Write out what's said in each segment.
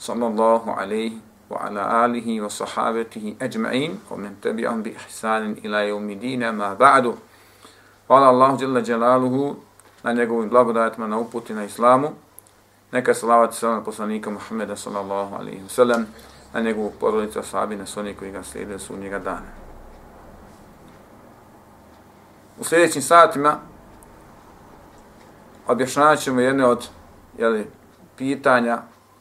صلى الله wa وعلى آله wa أجمعين ومن تبعهم بإحسان إلى ila دين ma ba'du. قال الله جل جلاله na njegovim blagodatima, na uputi, na islamu. Neka salavat sa poslanika Muhammeda sallallahu alaihi wa sallam, na njegovu porodicu ashabi, na sonje koji ga slijede su njega dana. U sljedećim satima objašnjavat ćemo jedne od jeli, pitanja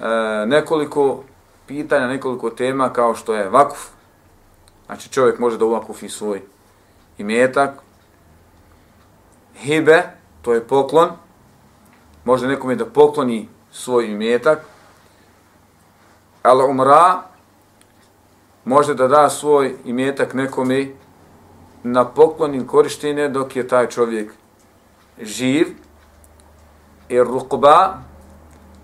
e, nekoliko pitanja, nekoliko tema kao što je vakuf. Znači čovjek može da uvakufi svoj imetak. Hibe, to je poklon. Može nekome da pokloni svoj imetak. Al umra, može da da svoj imetak nekome na poklon ili korištenje dok je taj čovjek živ. I rukba,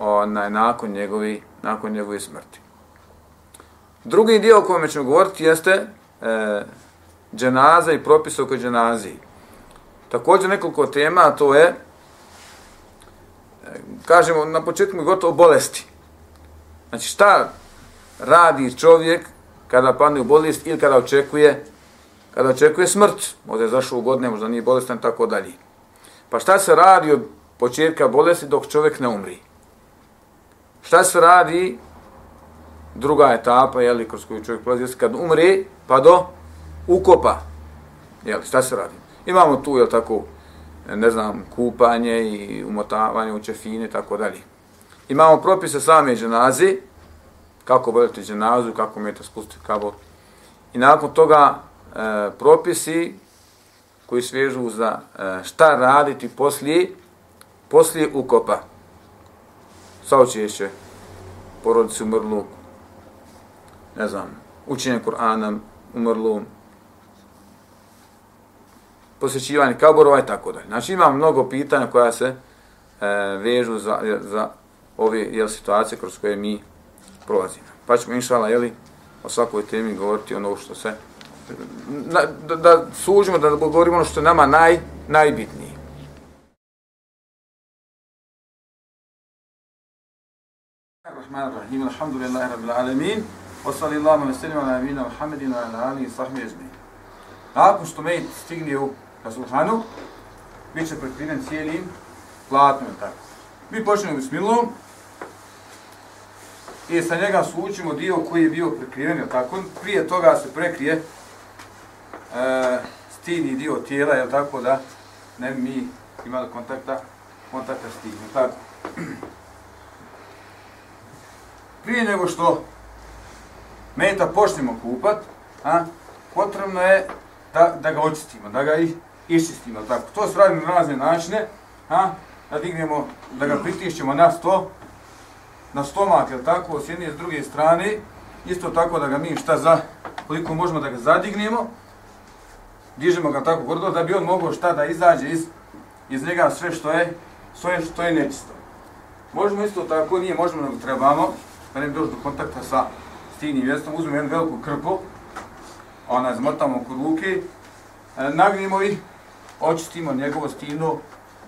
onaj, nakon, njegovi, nakon njegove smrti. Drugi dio o kojem ćemo govoriti jeste e, dženaza i propis oko dženaziji. Također nekoliko tema, to je, e, kažemo, na početku gotovo bolesti. Znači šta radi čovjek kada padne u bolest ili kada očekuje kada očekuje smrt, možda je zašao u godine, možda nije bolestan, tako dalje. Pa šta se radi od početka bolesti dok čovjek ne umri? Šta se radi druga etapa, jeli, kroz koju čovjek prolazi, kad umre, pa do ukopa. Jeli, šta se radi? Imamo tu, jel tako, ne znam, kupanje i umotavanje u čefine, tako dalje. Imamo propise same dženazi, kako voditi dženazu, kako umijete spustiti kabot. I nakon toga e, propisi koji svežu za e, šta raditi poslije, poslije ukopa saučešće porodicu umrlu, ne znam, učenje Kur'ana umrlu, posjećivanje kaborova i tako dalje. Znači imam mnogo pitanja koja se e, vežu za, za ove jel, situacije kroz koje mi prolazimo. Pa ćemo inšala, jeli, o svakoj temi govoriti ono što se, na, da, da sužimo, da govorimo ono što je nama naj, najbitnije. الرحمن الرحيم الحمد لله رب العالمين وصلى الله وسلم على نبينا محمد وعلى اله وصحبه اجمعين Nakon što med stigne u Kazuhanu, bit će prekriven cijelim platnom, tako. Mi počnemo s i sa njega slučimo dio koji je bio prekriven, je tako. Prije toga se prekrije e, stini dio tijela, je tako da ne mi imali kontakta, kontakta s tijelim, tako prije nego što meta počnemo kupat, a, potrebno je da, da ga očistimo, da ga i iščistimo. Tako. To se radi na razne načine, ha? da dignemo, da ga pritišćemo na sto, na stomak, jel tako, s jedne i s druge strane, isto tako da ga mi šta za, koliko možemo da ga zadignemo, dižemo ga tako gordo, da bi on mogao šta da izađe iz, iz njega sve što je, sve što je nečisto. Možemo isto tako, nije možemo nego trebamo, da ne bi došli do kontakta sa stinim mjestom, uzmemo jednu veliku krpu, ona zmotamo oko ruke, e, nagnimo i očistimo njegovo stino,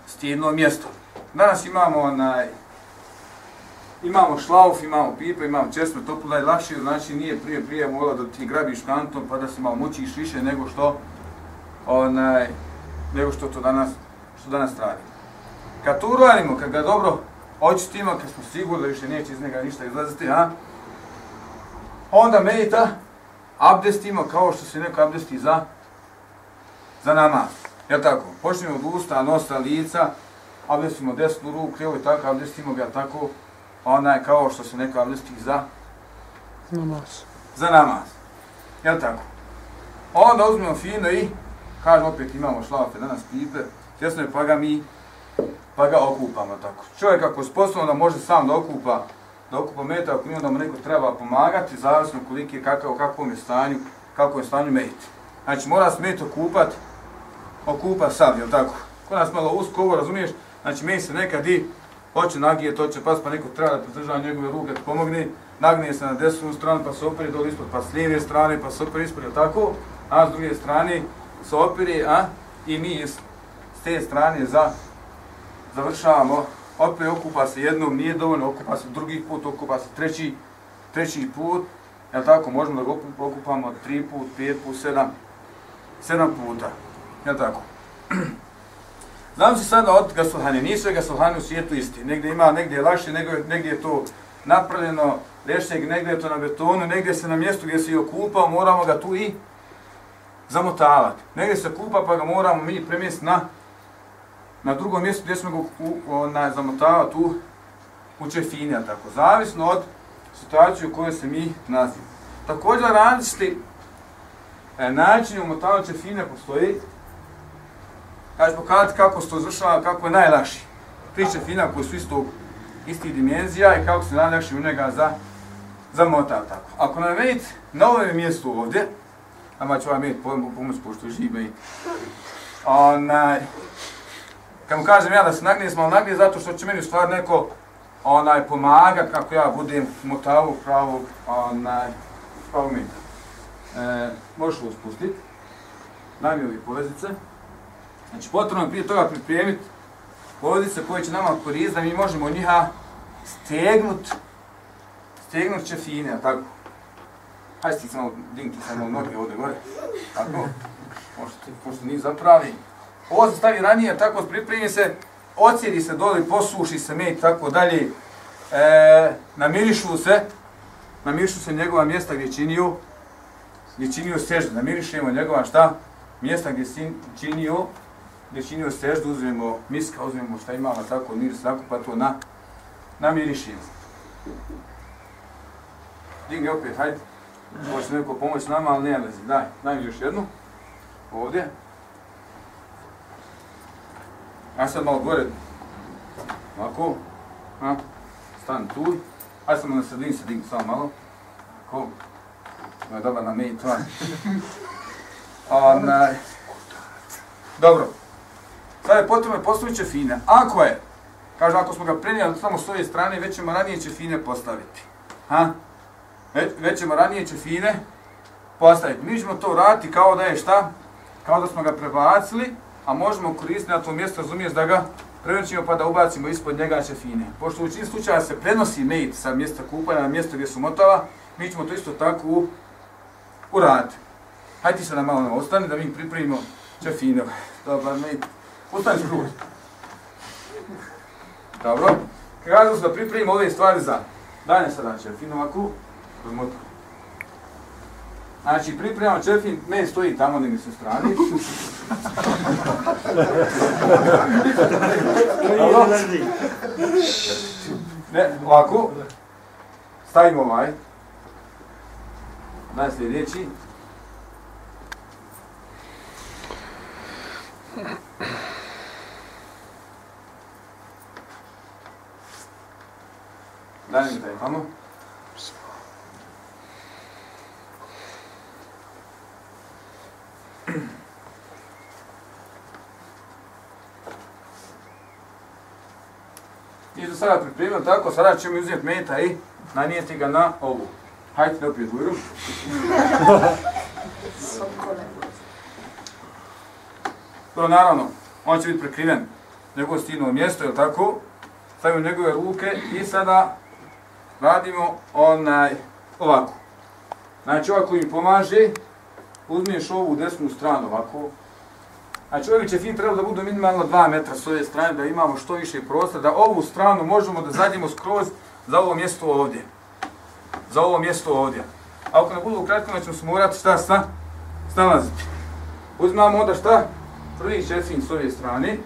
stino mjesto. Danas imamo onaj, imamo šlauf, imamo pipa, imamo česme, to je lakše, znači nije prije prije mogla da ti grabiš kantom pa da se malo mučiš više nego što onaj, nego što to danas, što danas radi. Kad to uradimo, kad ga dobro očistimo, kad smo sigurni da više neće iz njega ništa izlaziti, a? onda medita, abdestimo kao što se neko abdesti za, za namaz. Ja tako? Počnemo od usta, nosa, lica, abdestimo desnu ruku, krivo i tako, abdestimo ga tako, onaj kao što se neko abdesti za namaz. Za namaz. Ja tako? Onda uzmemo fino i, kažem opet imamo šlafe danas pipe, tjesno je pa ga mi, pa ga okupamo tako. Čovjek ako je sposobno da može sam da okupa, da okupa meta, ako nije da mu neko treba pomagati, zavisno koliki je kakav, kakvom je stanju, kako je stanju meta. Znači mora se met okupat, okupa sam, jel tako? Kod nas malo usko ovo, razumiješ? Znači meni se nekad i hoće nagije, to će pas, pa neko treba da podržava njegove ruke, da pomogne, nagnije se na desnu stranu, pa se opere dole ispod, pa s lijeve strane, pa se opere ispod, jel tako? A s druge strane se opere, a? I mi s te strane za, završavamo, opet okupa se jednom, nije dovoljno, okupa se drugi put, okupa se treći, treći put, jel tako? Možemo da ga okupamo tri put, pet put, sedam, sedam puta, jel tako? Znam se sada od gasulhane, nisu je gasulhane u svijetu isti. Negdje ima, negdje je lakše, negdje, negdje je to napravljeno lešćeg, negdje je to na betonu, negdje se na mjestu gdje se je okupao, moramo ga tu i zamotavati. Negdje se kupa pa ga moramo mi premjestiti na, na drugom mjestu gdje smo ga na, zamotavati tu u čefinija. Tako. Zavisno od situacije u kojoj se mi nazivamo. Također različiti e, načini umotavanja čefine postoji ja ću pokazati kako se to izvršava, kako je najlakši. Priče fina koji su isto istih dimenzija i kako se najlakši u njega za, zamota tako. Ako nam vidite na ovom mjestu ovdje, a ću vam vidjeti pomoć pošto žive i onaj, kad mu kažem ja da se nagnijem, smo nagnijem zato što će meni u stvari neko onaj pomaga kako ja budem motavu pravog onaj pravog mita. E, možeš ovo spustiti. Daj mi ove povezice. Znači, potrebno je prije toga pripremiti povezice koje će nama koristiti da mi možemo njiha stegnut, stegnut čefine, a tako. Hajde ti samo dinki samo noge ovdje gore. Tako. Možete, pošto nije zapravi. Ovo se stavi ranije, tako pripremi se, ocijedi se dole, posuši se med, tako dalje. E, namirišu se, namirišu se njegova mjesta gdje činio, gdje činio seždu. Namirišemo njegova šta? Mjesta gdje činio gdje činio seždu, uzmemo miska, uzmemo šta imamo tako miris, tako pa to na, namirišimo. Digni opet, hajde. Može neko pomoći nama, ali ne lezi. Daj, daj mi još jednu. Ovdje. Ja sad malo gore. Ovako. Ha. Stani tu. Ajde samo na sredini se digni, samo malo. Ovako. Ovo je dobar na meni, to je. Dobro. Sada je potrebno postaviti čefine. Ako je, kaže, ako smo ga prenijeli samo s ove strane, već ćemo ranije čefine postaviti. Ha? Već, već ćemo ranije čefine postaviti. Mi ćemo to raditi kao da je šta? Kao da smo ga prebacili, a možemo koristiti na to mjesto, razumiješ da ga prenoćimo pa da ubacimo ispod njega čefine. Pošto u čini slučaja se prenosi mejt sa mjesta kupanja na mjesto gdje su motava, mi ćemo to isto tako u, uraditi. Hajde ti se na malo ono, ostani da mi pripremimo čefine. Dobar mejt. Ustani skruž. Dobro. Kada da pripremimo ove stvari za danje sada šefinovaku kroz motavu. Znači, pripremamo čefin, men stoji tamo negdje sa strani. ne, ovako. Stavimo ovaj. Daj sljedeći. Daj mi taj tamo. I do sada pripremio tako, sada ćemo uzeti meta i nanijeti ga na ovu. Hajde da opet ujru. To naravno, on će biti prekriven njegovo stino mjesto, je tako? Stavimo njegove ruke i sada radimo onaj ovako. Znači ovako mi pomaže, uzmiješ ovu desnu stranu ovako a čovjek će fin treba da budu minimalno 2 metra s ove strane, da imamo što više prostora, da ovu stranu možemo da zadimo skroz za ovo mjesto ovdje. Za ovo mjesto ovdje. A ako ne budu u kratkom, ćemo se morati šta sta, snalaziti. Uzmamo onda šta? Prvi četvin s ove strane,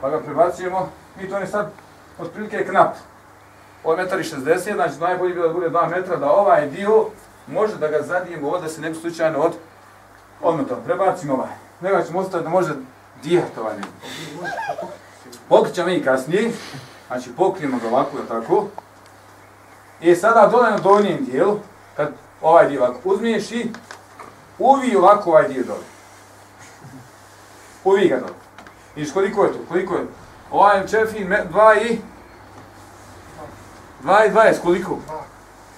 pa ga prebacujemo. Mi to ne sad otprilike knap. Ovo je metar i 60, znači najbolje bilo da bude 2 metra, da ovaj dio može da ga zadijemo ovdje da se ne bi slučajno od odmetao. Prebacimo ovaj. Nego ćemo ostaviti da može dijeti ovaj i kasnije. Znači pokrijemo ga ovako, je tako? I sada dole na donjem dijelu, kad ovaj dio ovako uzmiješ i uvi ovako ovaj dio dole. Uvi ga dole. Viš koliko je to? Koliko je? Ovaj čefin, 2 i... Dva i dvajest, koliko?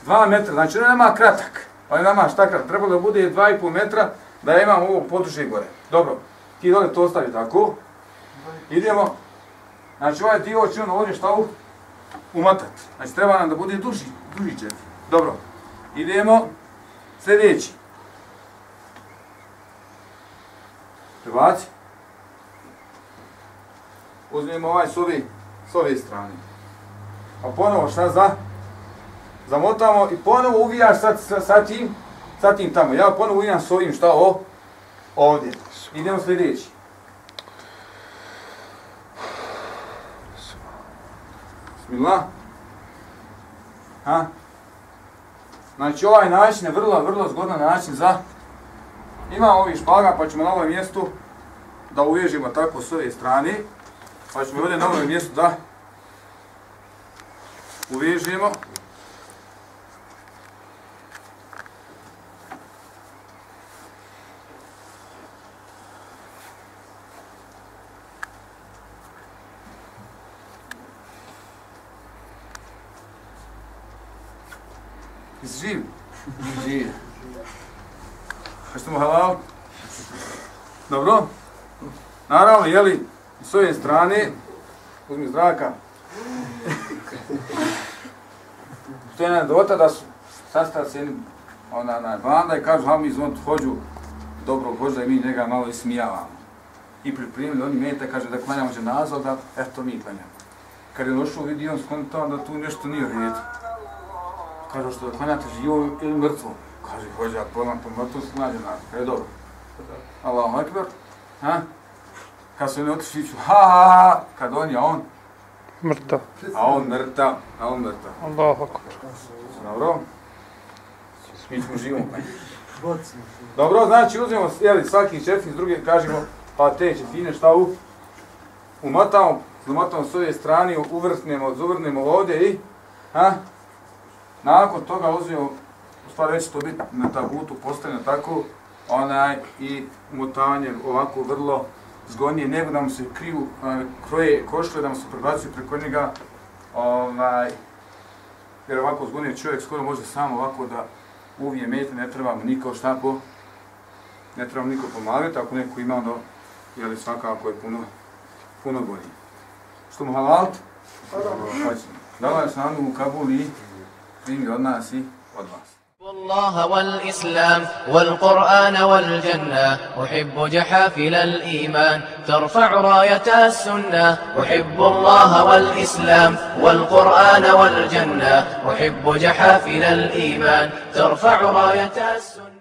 2 metra, znači on nema kratak. On nema šta kratak, trebalo da bude dva i pol metra da imam ovo područje gore. Dobro, ti dole to ostavi tako. Idemo. Znači ovaj dio će on ovdje šta u? Umatat. Znači treba nam da bude duži, duži čefin. Dobro, idemo. Sljedeći. Prebaci. Uzmemo ovaj s ove, s ove strane. A ponovo šta za? Zamotamo i ponovo uvijaš sa, sa, sa, tim, sa tim tamo. Ja ponovo uvijam s ovim šta o, ovdje. Idemo sljedeći. Bismillah. Ha? Znači ovaj način je vrlo, vrlo zgodan način za... Ima ovih špaga pa ćemo na ovom mjestu da uvežimo tako s ove strane. Pa ćemo ovdje na ovom mjestu da uvežemo. Jesi živ? Živ. Hoćete mu halal? Dobro. Naravno, jeli, s ove strane, uzmi zraka. To je anegdota da su sastavci jedni ona na banda i kažu, ha mi zvon hođu dobro i mi njega malo ismijavamo. I pripremili oni meta, kaže da klanjamo dženazu, da eto mi klanjamo. Kad je došao vidio on skontao da tu nešto nije u redu. Kaže što da klanjate živo ili mrtvo. Kaže, hođa, ja pojmam to mrtvo, se nađe na. Kaže, dobro. Allahu akbar. Ha? Kad su oni otišli, ha, ha, ha, kad on je on, Mrtav. a on mrtav, a on mrtav. Allahu akbar. Dobro. Mi ćemo živom. Dobro, znači uzmemo jeli, svaki četiri s druge, kažemo, pa te četine šta u, umotamo, zamotamo s ove strane, uvrtnemo, zuvrnemo ovdje i, ha, nakon toga uzmemo, u stvari već to biti na tabutu postavljeno tako, onaj, i umotavanje ovako vrlo zgodnije, nego da mu se kriju, uh, kroje košle, da mu se prebacuju preko njega, ovaj, jer ovako zgodnije čovjek skoro može samo ovako da uvije mete, ne treba mu niko šta po, ne treba mu niko pomagati, ako neko ima, onda, jeli svakako je puno, puno bolji. Što mu halal? Dala je s nama u Kabul i primi od nas i od vas. الله والإسلام والقرآن والجنة أحب جحافل الإيمان ترفع راية السنة أحب الله والإسلام والقرآن والجنة أحب جحافل الإيمان ترفع راية السنة